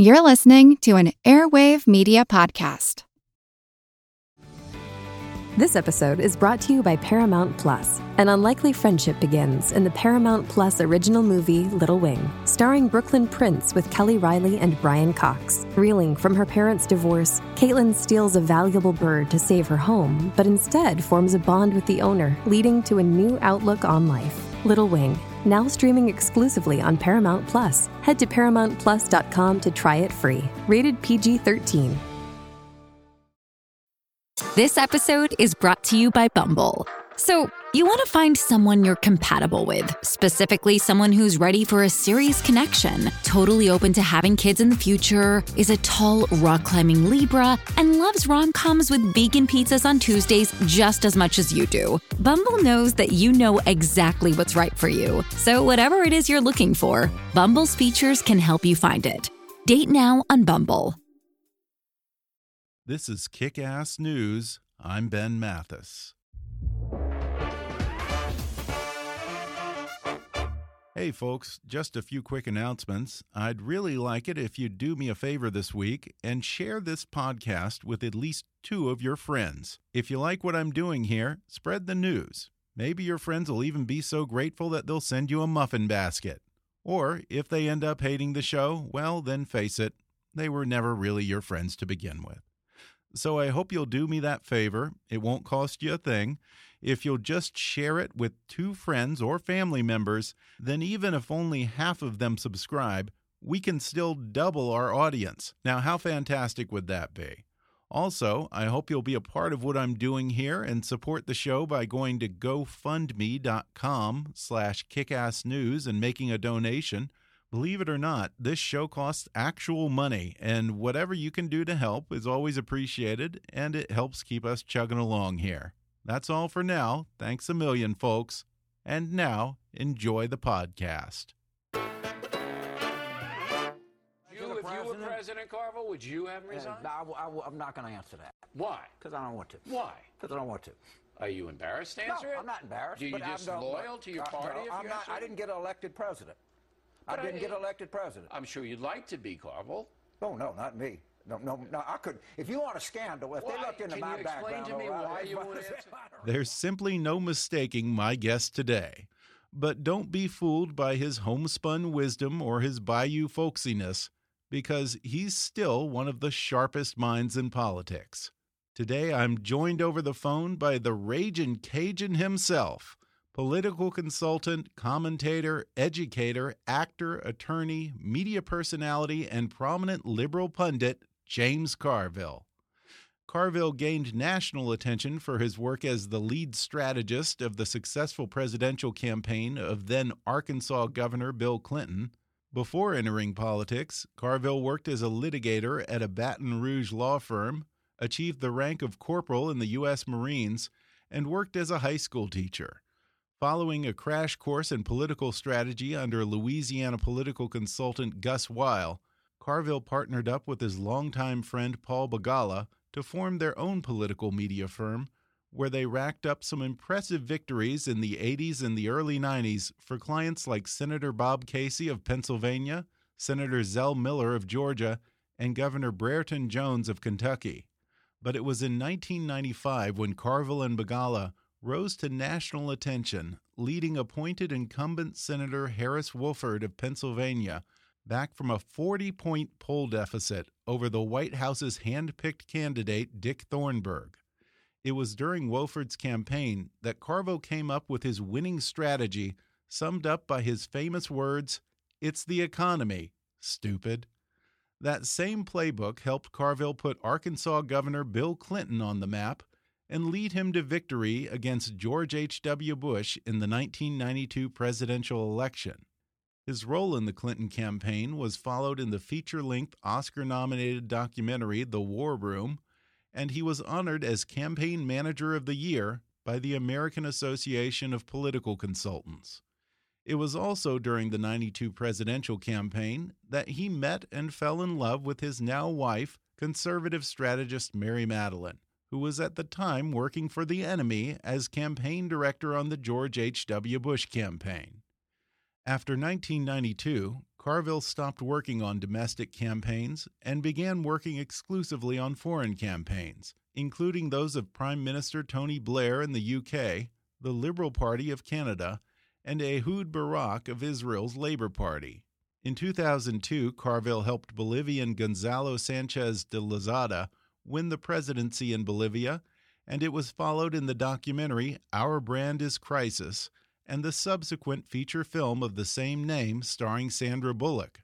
You're listening to an Airwave Media Podcast. This episode is brought to you by Paramount Plus. An unlikely friendship begins in the Paramount Plus original movie Little Wing, starring Brooklyn Prince with Kelly Reilly and Brian Cox. Reeling from her parents' divorce, Caitlin steals a valuable bird to save her home, but instead forms a bond with the owner, leading to a new outlook on life. Little Wing, now streaming exclusively on Paramount Plus. Head to ParamountPlus.com to try it free. Rated PG 13. This episode is brought to you by Bumble. So, you want to find someone you're compatible with, specifically someone who's ready for a serious connection, totally open to having kids in the future, is a tall, rock climbing Libra, and loves rom coms with vegan pizzas on Tuesdays just as much as you do. Bumble knows that you know exactly what's right for you. So, whatever it is you're looking for, Bumble's features can help you find it. Date now on Bumble. This is Kick Ass News. I'm Ben Mathis. Hey, folks, just a few quick announcements. I'd really like it if you'd do me a favor this week and share this podcast with at least two of your friends. If you like what I'm doing here, spread the news. Maybe your friends will even be so grateful that they'll send you a muffin basket. Or if they end up hating the show, well, then face it, they were never really your friends to begin with. So I hope you'll do me that favor. It won't cost you a thing. If you'll just share it with two friends or family members, then even if only half of them subscribe, we can still double our audience. Now, how fantastic would that be? Also, I hope you'll be a part of what I'm doing here and support the show by going to gofundme.com slash kickassnews and making a donation. Believe it or not, this show costs actual money, and whatever you can do to help is always appreciated, and it helps keep us chugging along here. That's all for now. Thanks a million, folks. And now, enjoy the podcast. You, if you were President Carville, would you have him resign? I, am not going to answer that Why? because I don't want to. Why? Because I don't want to. Are you embarrassed to No, answer it? I'm not embarrassed. Do you but I'm just loyal to your Uh, party? no, if I'm you not. I didn't get elected president. But I didn't I- get elected president. I'm sure you'd like to be Carville. Oh no, not me. No, no, no. I could. If you want a scandal, if Why? they looked into Can my you background, to me all right, why you everybody won't answer? There's simply no mistaking my guest today. But don't be fooled by his homespun wisdom or his bayou folksiness, because he's still one of the sharpest minds in politics. Today I'm joined over the phone by the raging Cajun himself, political consultant, commentator, educator, actor, attorney, media personality, and prominent liberal pundit, James Carville. Carville gained national attention for his work as the lead strategist of the successful presidential campaign of then Arkansas Governor Bill Clinton. Before entering politics, Carville worked as a litigator at a Baton Rouge law firm, achieved the rank of corporal in the U.S. Marines, and worked as a high school teacher. Following a crash course in political strategy under Louisiana political consultant Gus Weill, Carville partnered up with his longtime friend Paul Begala to form their own political media firm, where they racked up some impressive victories in the 80s and the early 90s for clients like Senator Bob Casey of Pennsylvania, Senator Zell Miller of Georgia, and Governor Brereton Jones of Kentucky. But it was in 1995 when Carville and Begala rose to national attention, leading appointed incumbent Senator Harris Wofford of Pennsylvania back from a 40 point poll deficit over the White House's hand picked candidate, Dick Thornburgh. It was during Wofford's campaign that Carville came up with his winning strategy, summed up by his famous words It's the economy, stupid. That same playbook helped Carville put Arkansas Governor Bill Clinton on the map and lead him to victory against George H.W. Bush in the 1992 presidential election. His role in the Clinton campaign was followed in the feature length Oscar nominated documentary The War Room, and he was honored as Campaign Manager of the Year by the American Association of Political Consultants. It was also during the 92 presidential campaign that he met and fell in love with his now wife, conservative strategist Mary Matalin, who was at the time working for the enemy as campaign director on the George H.W. Bush campaign. After 1992, Carville stopped working on domestic campaigns and began working exclusively on foreign campaigns, including those of Prime Minister Tony Blair in the UK, the Liberal Party of Canada, and Ehud Barak of Israel's Labor Party. In 2002, Carville helped Bolivian Gonzalo Sanchez de Lozada win the presidency in Bolivia, and it was followed in the documentary Our Brand is Crisis and the subsequent feature film of the same name starring Sandra Bullock.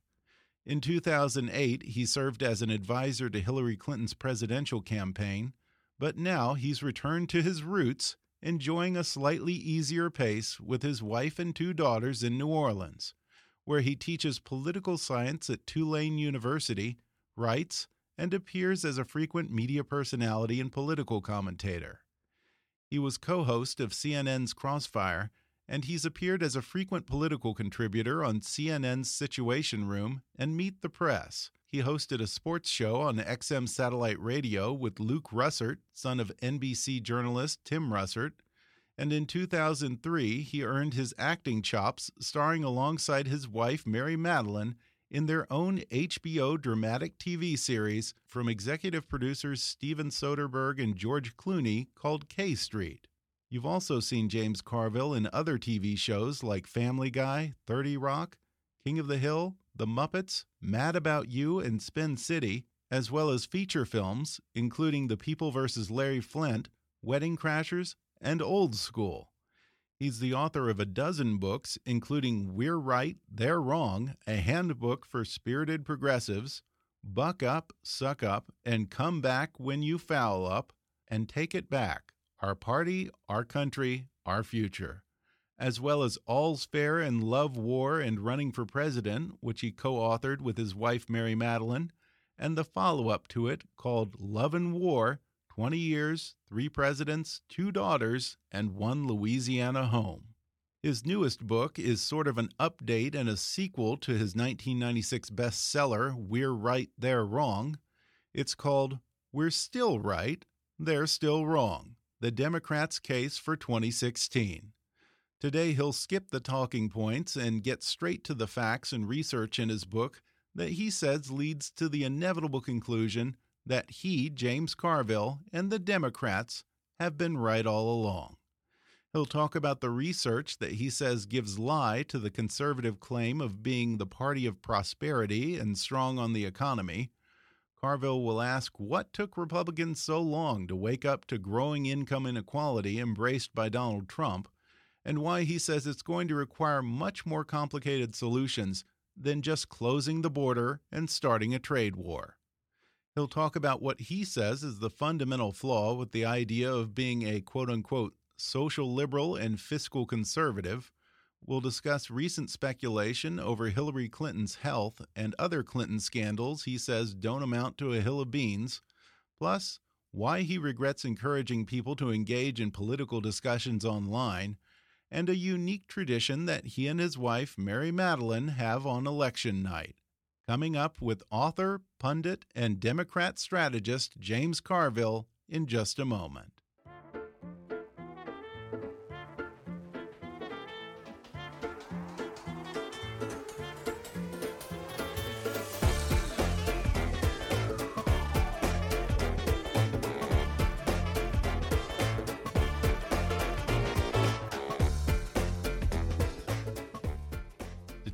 In 2008, he served as an advisor to Hillary Clinton's presidential campaign, but now he's returned to his roots, enjoying a slightly easier pace with his wife and two daughters in New Orleans, where he teaches political science at Tulane University, writes, and appears as a frequent media personality and political commentator. He was co host of CNN's Crossfire and he's appeared as a frequent political contributor on CNN's Situation Room and Meet the Press. He hosted a sports show on XM satellite radio with Luke Russert, son of NBC journalist Tim Russert. And in 2003, he earned his acting chops starring alongside his wife, Mary Matalin in their own HBO dramatic TV series from executive producers Steven Soderbergh and George Clooney called K Street. You've also seen James Carville in other TV shows like Family Guy, 30 Rock, King of the Hill, The Muppets, Mad About You, and Spin City, as well as feature films, including The People vs. Larry Flynt, Wedding Crashers, and Old School. He's the author of a dozen books, including We're Right, They're Wrong, a handbook for spirited progressives, Buck Up, Suck Up, and Come Back When You Foul Up, and Take It Back our Party, Our Country, Our Future, as well as All's Fair and Love War and Running for President, which he co authored with his wife Mary Matalin, and the follow up to it called Love and War 20 Years, Three Presidents, Two Daughters, and One Louisiana Home. His newest book is sort of an update and a sequel to his 1996 bestseller, We're Right, They're Wrong. It's called We're Still Right, They're Still Wrong the Democrats' case for 2016. Today, he'll skip the talking points and get straight to the facts and research in his book that he says leads to the inevitable conclusion that he, James Carville, and the Democrats have been right all along. He'll talk about the research that he says gives lie to the conservative claim of being the party of prosperity and strong on the economy. Carville will ask what took Republicans so long to wake up to growing income inequality embraced by Donald Trump, and why he says it's going to require much more complicated solutions than just closing the border and starting a trade war. He'll talk about what he says is the fundamental flaw with the idea of being a quote unquote social liberal and fiscal conservative We'll discuss recent speculation over Hillary Clinton's health and other Clinton scandals he says don't amount to a hill of beans, plus why he regrets encouraging people to engage in political discussions online, and a unique tradition that he and his wife, Mary Matalin, have on election night. Coming up with author, pundit, and Democrat strategist James Carville in just a moment.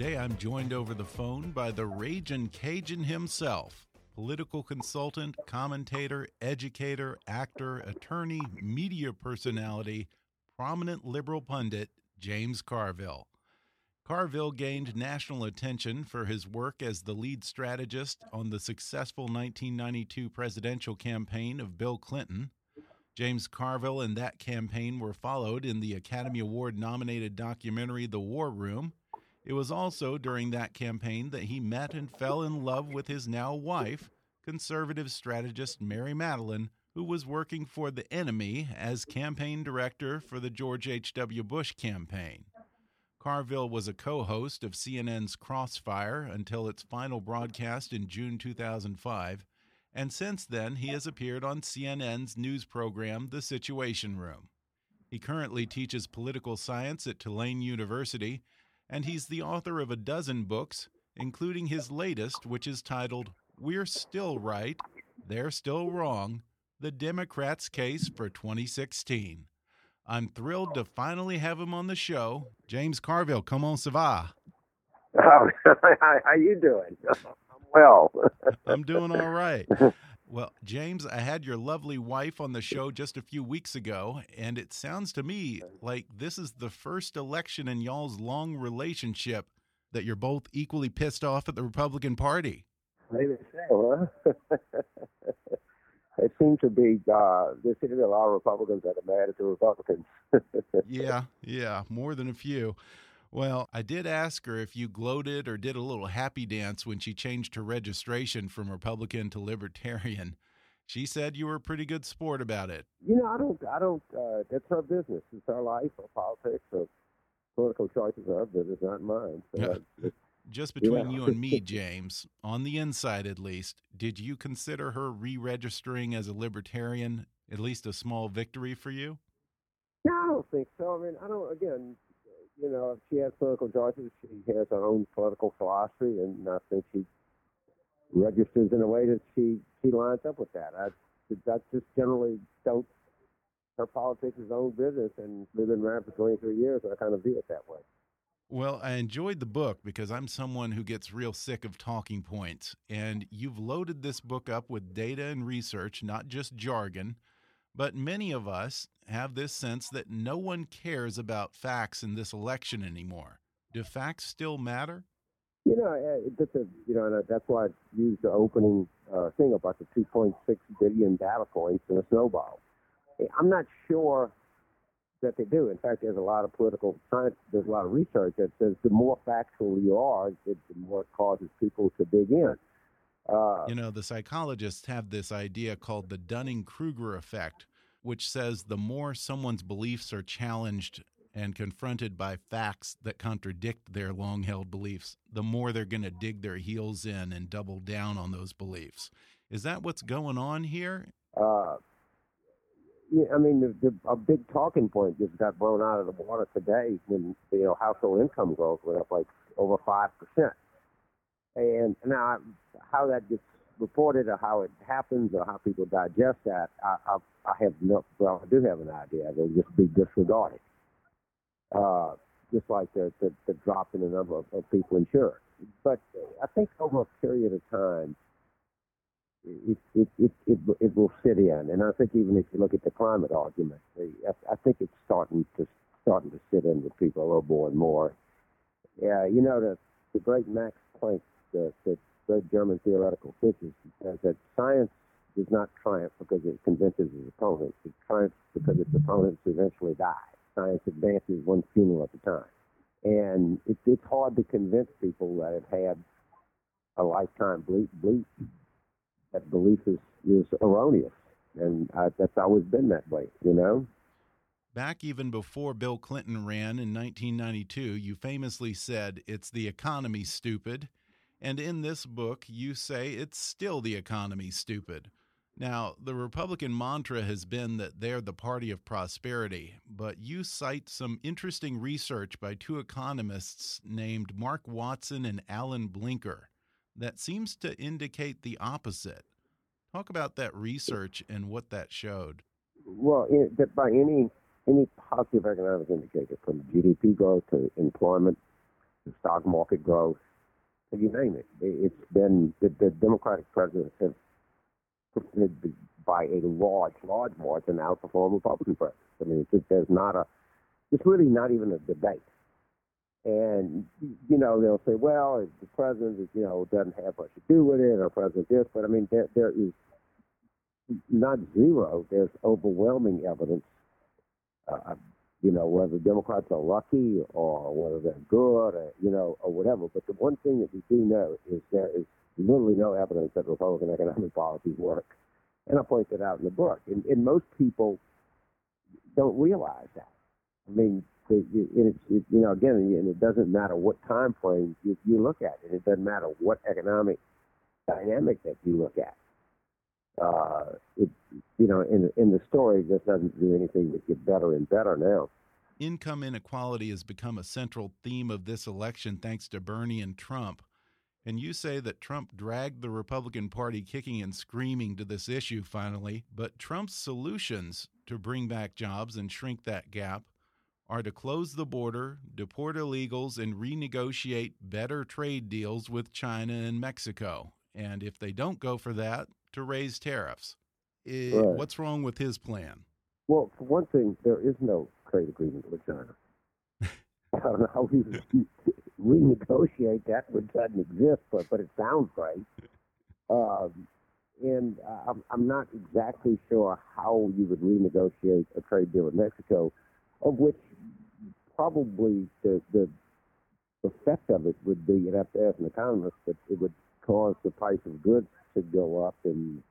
Today I'm joined over the phone by the Raging Cajun himself, political consultant, commentator, educator, actor, attorney, media personality, prominent liberal pundit, James Carville. Carville gained national attention for his work as the lead strategist on the successful 1992 presidential campaign of Bill Clinton. James Carville and that campaign were followed in the Academy Award nominated documentary The War Room it was also during that campaign that he met and fell in love with his now wife, conservative strategist Mary Matalin, who was working for the enemy as campaign director for the George H.W. Bush campaign. Carville was a co host of CNN's Crossfire until its final broadcast in June 2005, and since then he has appeared on CNN's news program, The Situation Room. He currently teaches political science at Tulane University and he's the author of a dozen books, including his latest, which is titled We're Still Right, They're Still Wrong The Democrats' Case for 2016. I'm thrilled to finally have him on the show. James Carville, comment ça va? Oh, how you doing? I'm well. I'm doing all right. Well, James, I had your lovely wife on the show just a few weeks ago, and it sounds to me like this is the first election in y'all's long relationship that you're both equally pissed off at the Republican Party. Maybe so, huh? it seems to be uh, there seem to be a lot of Republicans that are mad at the Republicans. yeah, yeah, more than a few. Well, I did ask her if you gloated or did a little happy dance when she changed her registration from Republican to Libertarian. She said you were a pretty good sport about it. You know, I don't, I don't. Uh, that's her business. It's her life, her politics, her political choices are her business, not mine. So yeah. Just between yeah. you and me, James, on the inside at least, did you consider her re-registering as a libertarian at least a small victory for you? No, I don't think so. I mean, I don't. Again, you know, if she has political choices. She has her own political philosophy, and I think she registers in a way that she she lines up with that. I I just generally don't. Her politics is her own business, and we've been around for 23 years, and I kind of view it that way. Well, I enjoyed the book because I'm someone who gets real sick of talking points, and you've loaded this book up with data and research, not just jargon. But many of us have this sense that no one cares about facts in this election anymore. Do facts still matter? You know, uh, that's a, you know, that's why I used the opening uh, thing about the 2.6 billion data points in a snowball. I'm not sure that they do. In fact, there's a lot of political science, there's a lot of research that says the more factual you are, the more it causes people to dig in. Uh, you know, the psychologists have this idea called the Dunning Kruger effect, which says the more someone's beliefs are challenged and confronted by facts that contradict their long held beliefs, the more they're going to dig their heels in and double down on those beliefs. Is that what's going on here? Uh, yeah, I mean, the, the, a big talking point just got blown out of the water today when you know household income growth went up like over five percent. And now, how that gets reported or how it happens or how people digest that, I, I, I have no, well, I do have an idea. They'll just be disregarded. Uh, just like the, the, the drop in the number of, of people insured. But I think over a period of time, it, it, it, it, it will sit in. And I think even if you look at the climate argument, I, I think it's starting to starting to sit in with people a little more and more. Yeah, you know the the great Max Planck, the, the great German theoretical physicist says that science does not triumph because it convinces its opponents. It triumphs because its opponents eventually die. Science advances one funeral at a time. And it, it's hard to convince people that have had a lifetime belief, that belief is, is erroneous. And I, that's always been that way, you know? Back even before Bill Clinton ran in 1992, you famously said, It's the economy, stupid. And in this book, you say it's still the economy, stupid. Now, the Republican mantra has been that they're the party of prosperity, but you cite some interesting research by two economists named Mark Watson and Alan Blinder that seems to indicate the opposite. Talk about that research and what that showed. Well, that by any any positive economic indicator, from GDP growth to employment to stock market growth you name it. It's been the, the Democratic presidents have by a large, large margin outperformed Republican presidents. I mean, it's, there's not a, it's really not even a debate. And you know they'll say, well, the president, you know, doesn't have much to do with it, or president this, but I mean, there, there is not zero. There's overwhelming evidence uh, you know, whether Democrats are lucky or whether they're good, or, you know, or whatever. But the one thing that we do know is there is literally no evidence that Republican economic policies work. And I point that out in the book. And, and most people don't realize that. I mean, it, it, it, you know, again, and it doesn't matter what time frame you, you look at it. It doesn't matter what economic dynamic that you look at. Uh, it, you know, in in the story, just doesn't do anything but get better and better now. Income inequality has become a central theme of this election, thanks to Bernie and Trump. And you say that Trump dragged the Republican Party kicking and screaming to this issue finally, but Trump's solutions to bring back jobs and shrink that gap are to close the border, deport illegals, and renegotiate better trade deals with China and Mexico. And if they don't go for that, to raise tariffs. It, right. What's wrong with his plan? Well, for one thing, there is no trade agreement with China. I don't know how we renegotiate that, which doesn't exist, but but it sounds great. Um, and I'm, I'm not exactly sure how you would renegotiate a trade deal with Mexico, of which probably the the effect of it would be you'd have to ask an economist, but it would cause the price of goods to go up, and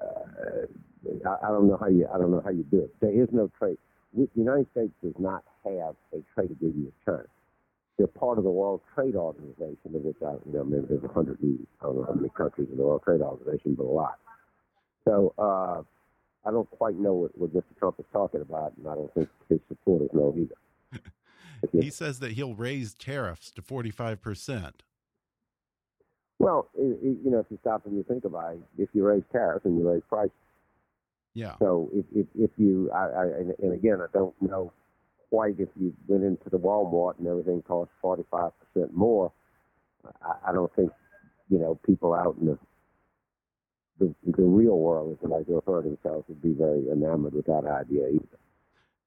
uh, I, I don't know how you I don't know how you do it. There is no trade. The United States does not have a trade agreement with China. They're part of the World Trade Organization, of which I, you know, maybe there's a hundred I don't know how many countries in the World Trade Organization, but a lot. So uh, I don't quite know what, what Mr. Trump is talking about, and I don't think his supporters know either. he says that he'll raise tariffs to 45 percent. Well, it, it, you know, if you stop and you think about it, if you raise tariffs and you raise prices. Yeah. So if if, if you, I, I and, and again, I don't know quite if you went into the Walmart and everything cost 45% more, I, I don't think, you know, people out in the, the, the real world, as like they refer to themselves, would be very enamored with that idea either.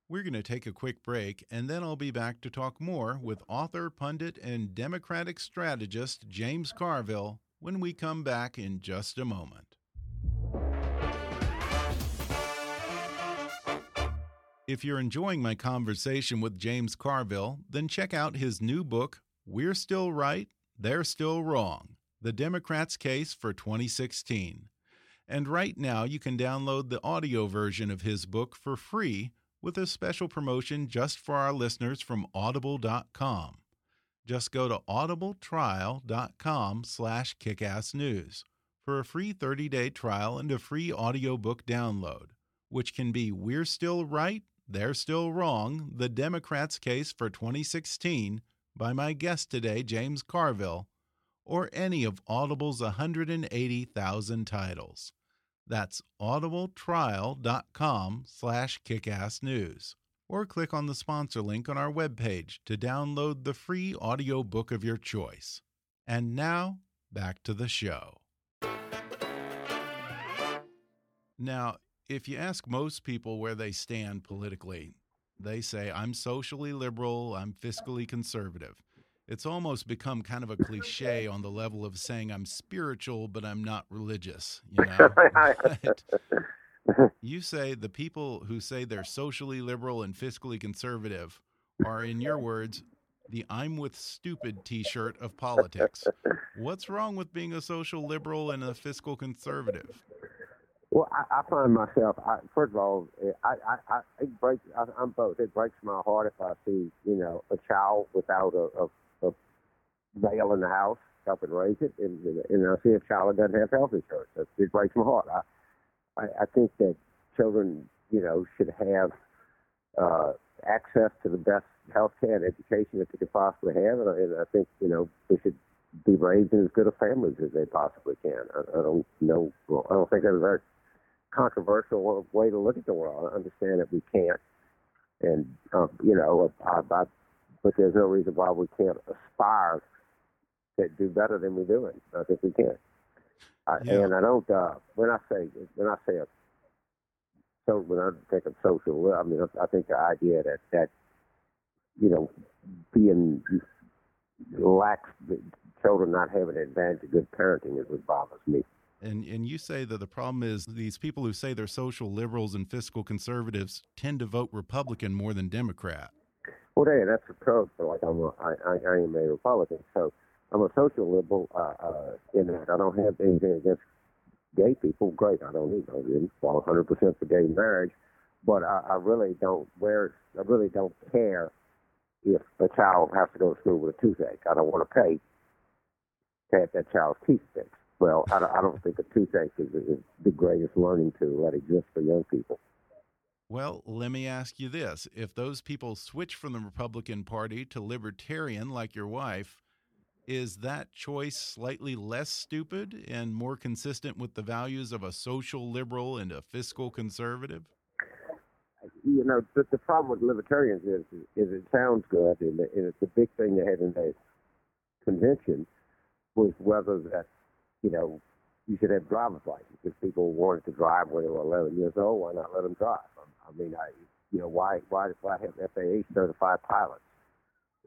We're going to take a quick break, and then I'll be back to talk more with author, pundit, and Democratic strategist James Carville when we come back in just a moment. If you're enjoying my conversation with James Carville, then check out his new book, We're Still Right, They're Still Wrong The Democrats' Case for 2016. And right now, you can download the audio version of his book for free with a special promotion just for our listeners from audible.com. Just go to audibletrial.com slash kickassnews for a free 30-day trial and a free audiobook download, which can be We're Still Right, they're Still Wrong The Democrats' Case for 2016 by my guest today, James Carville, or any of Audible's 180,000 titles. That's audibletrial.com slash kickassnews. Or click on the sponsor link on our webpage to download the free audiobook of your choice. And now, back to the show. Now, if you ask most people where they stand politically, they say, I'm socially liberal, I'm fiscally conservative. It's almost become kind of a cliche on the level of saying I'm spiritual, but I'm not religious. You know? you say the people who say they're socially liberal and fiscally conservative are, in your words, the I'm with stupid t shirt of politics. What's wrong with being a social liberal and a fiscal conservative? Well, I, I find myself. I, first of all, eh, I, I, I it breaks. I, I'm both. It breaks my heart if I see, you know, a child without a, a, male in the house helping raise it, and, and I see a child that doesn't have health insurance. It, it breaks my heart. I, I, I think that children, you know, should have uh, access to the best health care and education that they could possibly have, and I, and I think, you know, they should be raised in as good a families as they possibly can. I, I don't know. I don't think that's a very controversial way to look at the world. I understand that we can't, and um, you know, I, I, but there's no reason why we can't aspire to do better than we're doing. I think we can. I, yeah. And I don't. Uh, when I say when I say a, so when I think of social, I mean I think the idea that that you know being lax children not having an advantage of good parenting is what bothers me. And and you say that the problem is these people who say they're social liberals and fiscal conservatives tend to vote Republican more than Democrat. Well, yeah, that's the truth. Like I'm, a, I, I, I am a Republican, so I'm a social liberal uh, uh, in that I don't have anything against gay people. Great, I don't no fall 100 percent for gay marriage, but I, I really don't wear. I really don't care if a child has to go to school with a toothache. I don't want to pay to have that child's teeth fixed. Well, I don't, I don't think a toothache is, is the greatest learning tool that exists for young people. Well, let me ask you this. If those people switch from the Republican Party to libertarian, like your wife, Is that choice slightly less stupid and more consistent with the values of a social liberal and a fiscal conservative? You know, the, the problem with libertarians is, is it sounds good, and, it's a big thing they had in the convention was whether that, you know, you should have driver's license. People wanted to drive when they were 11 years old, why not let them drive? I, I mean, I, you know, why, why, why have FAA certified pilots?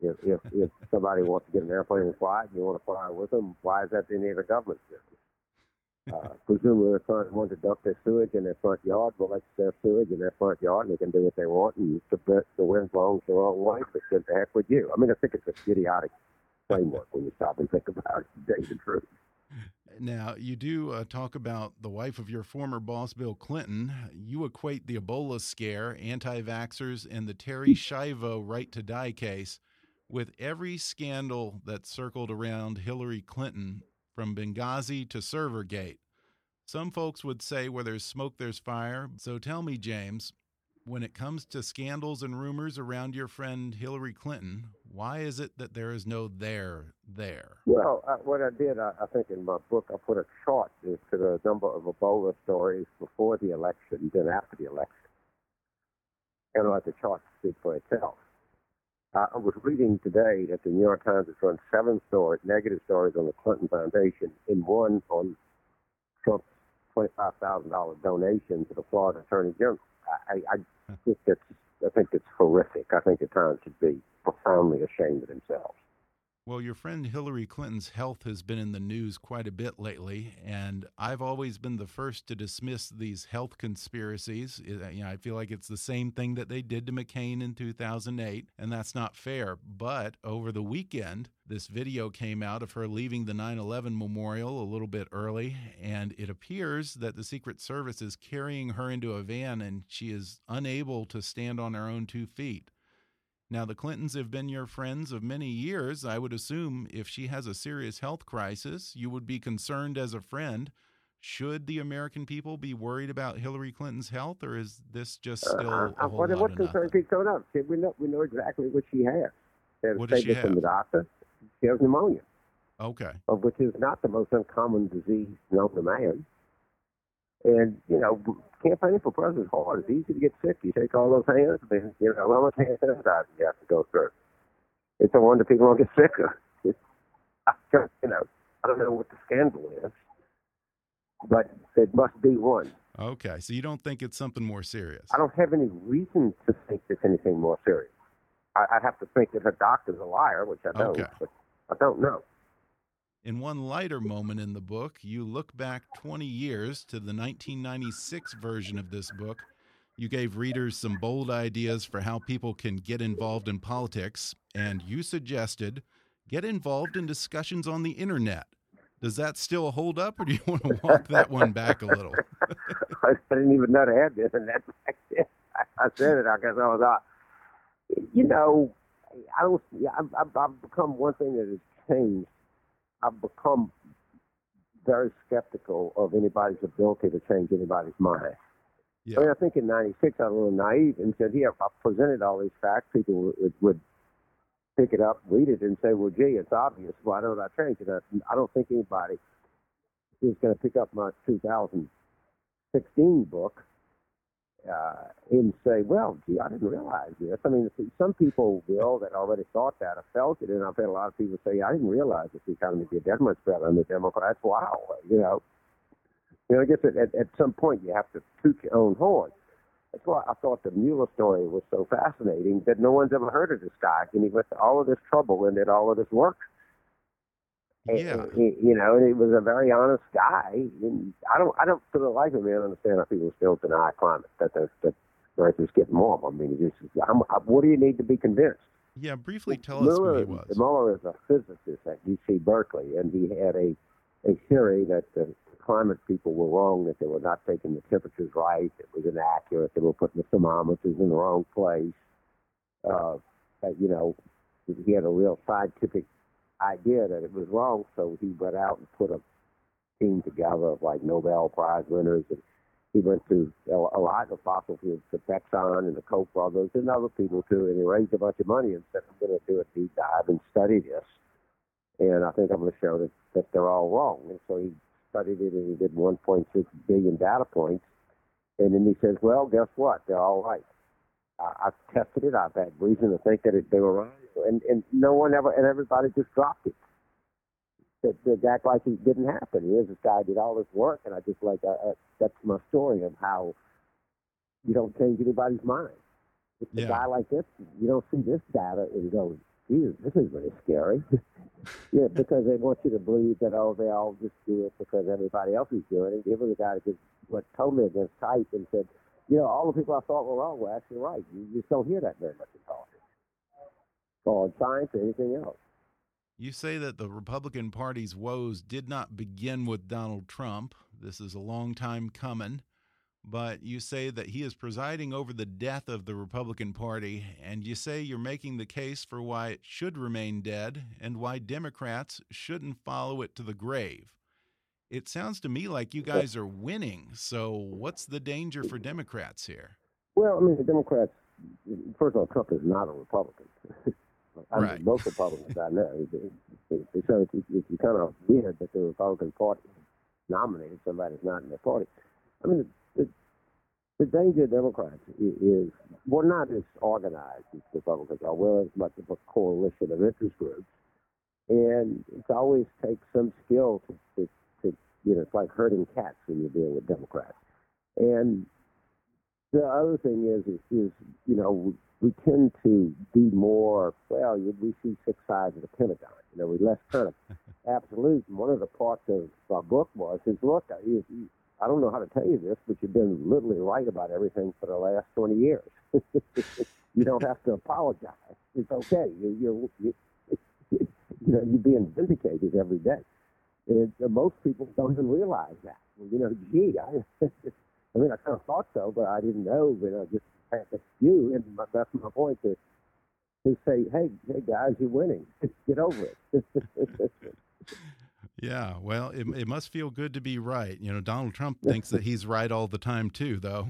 If, if, if somebody wants to get an airplane and fly and you want to fly with them, why is that any of the government's business? Uh, presumably, they're trying to want to dump their sewage in their front yard. Well, that's their sewage in their front yard, and they can do what they want. And the, the wind blows the wrong way, but good the heck with you. I mean, I think it's an idiotic framework when you stop and think about it, tell the truth. Now, you do uh, talk about the wife of your former boss, Bill Clinton. You equate the Ebola scare, anti vaxxers, and the Terry Schiavo right to die case with every scandal that circled around Hillary Clinton from Benghazi to Servergate. Some folks would say where there's smoke, there's fire. So tell me, James, when it comes to scandals and rumors around your friend Hillary Clinton, why is it that there is no there there? Well, uh, what I did, I, I, think in my book, I put a chart as to the number of Ebola stories before the election, then after the election. And I let the chart speak for itself. Uh, I was reading today that the New York Times has run seven stories, negative stories on the Clinton Foundation, and one on Trump's twenty-five thousand dollar donation to the Florida Attorney General. I, I think that's I think it's horrific. I think the Times should be profoundly ashamed of themselves. Well, your friend Hillary Clinton's health has been in the news quite a bit lately, and I've always been the first to dismiss these health conspiracies. Uh, you know, I feel like it's the same thing that they did to McCain in 2008, and that's not fair. But over the weekend, this video came out of her leaving the 9 11 memorial a little bit early, and it appears that the Secret Service is carrying her into a van and she is unable to stand on her own two feet. Now, the Clintons have been your friends of many years. I would assume if she has a serious health crisis, you would be concerned as a friend. Should the American people be worried about Hillary Clinton's health, or is this just uh, still uh, a whole what, lot what of concern nothing? keeps coming up? We know we know exactly what she has. What does she have? from the doctor. She has pneumonia. Okay. Which is not the most uncommon disease known to man. And, you know, campaigning for president is hard. It's easy to get sick. You take all those hands, and, you know, how much hand sanitizer you have to go through. It's a wonder people don't get sicker. It's, I, you know, I don't know what the scandal is, but it must be one. Okay, so you don't think it's something more serious? I don't have any reason to think it's anything more serious. I, I'd have to think that her doctor's a liar, which I don't, Okay. but I don't know. In one lighter moment in the book, you look back 20 years to the 1996 version of this book. You gave readers some bold ideas for how people can get involved in politics, and you suggested get involved in discussions on the internet. Does that still hold up, or do you want to walk that one back a little? I didn't even know they had the internet back then. I said it. I guess I was out. You know, I don't. I've, I've become one thing that has changed. I've become very skeptical of anybody's ability to change anybody's mind. Yeah. I mean, I think in '96 I was a little naive and said, "Here, I presented all these facts. People would, would pick it up, read it, and say, "Well, gee, it's obvious. Why don't I change it?" I, I don't think anybody is going to pick up my 2016 book uh, and say, "Well, gee, I didn't realize this." I mean, some people will that already thought that or felt it, and I've had a lot of people say, "I didn't realize that the economy did that much better than the Democrats." Wow, you know. You know, I guess at, at, at some point you have to toot your own horn. That's why I thought the Muller story was so fascinating that no one's ever heard of this guy, and he went to all of this trouble and did all of this work. Yeah. and you know, and he was a very honest guy. And I don't, I don't, for the life of me, I don't understand how people still deny climate that the, that Earth is getting warm. I mean, it's just, I'm, I, what do you need to be convinced? Yeah, briefly tell us who he was. Muller is a physicist at UC Berkeley, and he had a a theory that the climate people were wrong, that they were not taking the temperatures right, it was inaccurate, they were putting the thermometers in the wrong place. Uh, that, you know, he had a real scientific idea that it was wrong, so he went out and put a team together of like Nobel Prize winners, and he went to a lot of fossil fuels, the Exxon and the Koch brothers and other people too, and he raised a bunch of money and said, I'm going to do a deep dive and study this. and I think I'm going to show that that they're all wrong. And so he studied it and he did 1.6 billion data points, and then he says, well, guess what? They're all right. I, I've tested it. I've had reason to think that it, they were wrong, and and no one ever and everybody just dropped it. That, that act like it didn't happen. Here's this guy did all this work, and I just like uh, uh, that's my story of how you don't change anybody's mind. It's a guy like this, you don't see this data and go, "Jesus, this is really scary." yeah, because they want you to believe that oh, they all just do it because everybody else is doing it. Here was a guy that just what told me against type and said, you know, all the people I thought were wrong were actually right. You you just don't hear that very much in politics, or science or anything else. You say that the Republican Party's woes did not begin with Donald Trump. This is a long time coming. But you say that he is presiding over the death of the Republican Party, and you say you're making the case for why it should remain dead and why Democrats shouldn't follow it to the grave. It sounds to me like you guys are winning. So, what's the danger for Democrats here? Well, I mean, the Democrats. First of all, Trump is not a Republican. I Right. mean, most Republicans I know. It- it- it- So it's, it's kind of weird that the Republican Party nominated somebody that's not in their party. I mean, the, the, danger of Democrats i- is we're not as organized as Republicans are. We're as much of a coalition of interest groups, and it always takes some skill to, to, to you know, it's like herding cats when you're dealing with Democrats. And the other thing is, is, is you know, we, tend to be more, well, we see six sides of the Pentagon. You know, we less kind of absolute. And one of the parts of our book was, is look, I, you, you, I don't know how to tell you this, but you've been literally right about everything for the last 20 years. you don't have to apologize. It's okay. You, you're, you, you know, you're being vindicated every day. And uh, most people don't even realize that. You know, gee, I, I mean, I kind of thought so, but I didn't know. You know, just view, and my, that's my point to to say, hey, hey guys, you're winning. Get over it. Yeah, well, it, it must feel good to be right. You know, Donald Trump thinks that he's right all the time, too, though.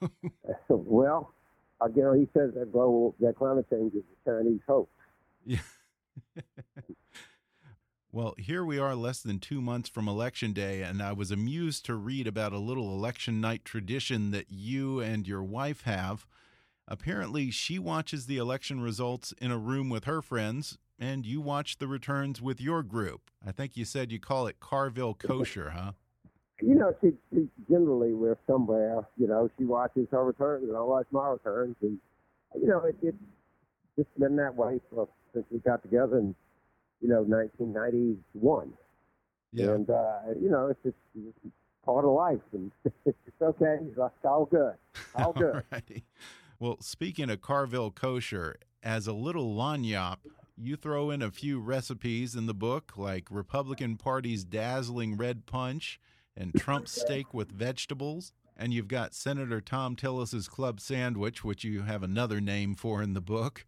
well, again, he says that global that climate change is a Chinese hoax. Yeah. Well, here we are less than two months from Election Day, and I was amused to read about a little election night tradition that you and your wife have. Apparently, she watches the election results in a room with her friends, and you watch the returns with your group. I think you said you call it Carville Kosher, huh? You know, she, she generally we're somewhere. You know, she watches her returns, and I watch my returns, and you know, it, it just been that way for, since we got together in you know 1991. Yeah. And uh, you know, it's just, it's just part of life, and it's okay. It's all good, all good. Well, speaking of Carville kosher, as a little lagniappe, you throw in a few recipes in the book, like Republican Party's dazzling red punch and Trump's steak with vegetables. And you've got Senator Thom Tillis's club sandwich, which you have another name for in the book.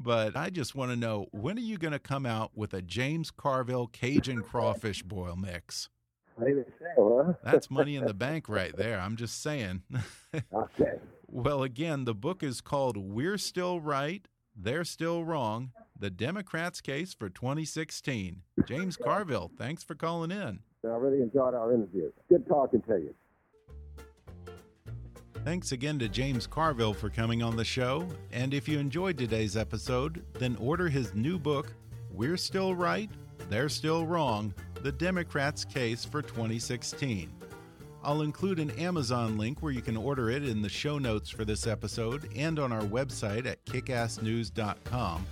But I just want to know when are you going to come out with a James Carville Cajun crawfish boil mix? Maybe so, huh? That's money in the bank right there. I'm just saying. okay. Well, again, the book is called We're Still Right, They're Still Wrong The Democrats' Case for 2016. James Carville, thanks for calling in. I really enjoyed our interview. Good talking to you. Thanks again to James Carville for coming on the show. And if you enjoyed today's episode, then order his new book, We're Still Right, They're Still Wrong The Democrats' Case for 2016. I'll include an Amazon link where you can order it in the show notes for this episode and on our website at kickassnews.com.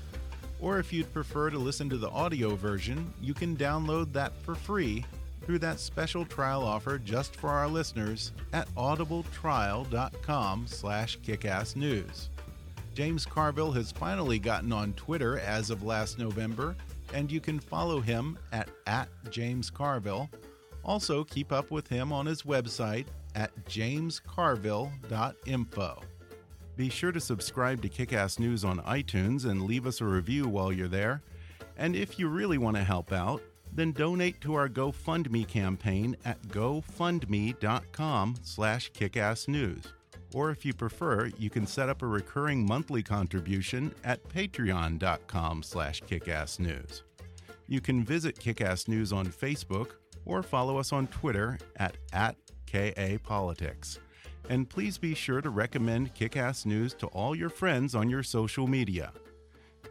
Or if you'd prefer to listen to the audio version, you can download that for free through that special trial offer just for our listeners at audibletrial.com slash kickassnews. James Carville has finally gotten on Twitter as of last November, and you can follow him at, at James Carville. Also, keep up with him on his website at jamescarville.info. Be sure to subscribe to Kickass News on iTunes and leave us a review while you're there. And if you really want to help out, then donate to our GoFundMe campaign at gofundme.com slash kickassnews. Or if you prefer, you can set up a recurring monthly contribution at patreon.com slash kickassnews. You can visit Kickass News on Facebook or follow us on Twitter at, at KAPolitics. And please be sure to recommend Kickass News to all your friends on your social media.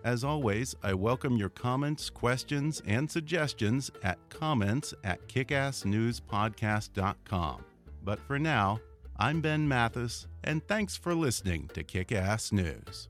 As always, I welcome your comments, questions, and suggestions at comments at kickassnewspodcast.com. But for now, I'm Ben Mathis, and thanks for listening to Kickass News.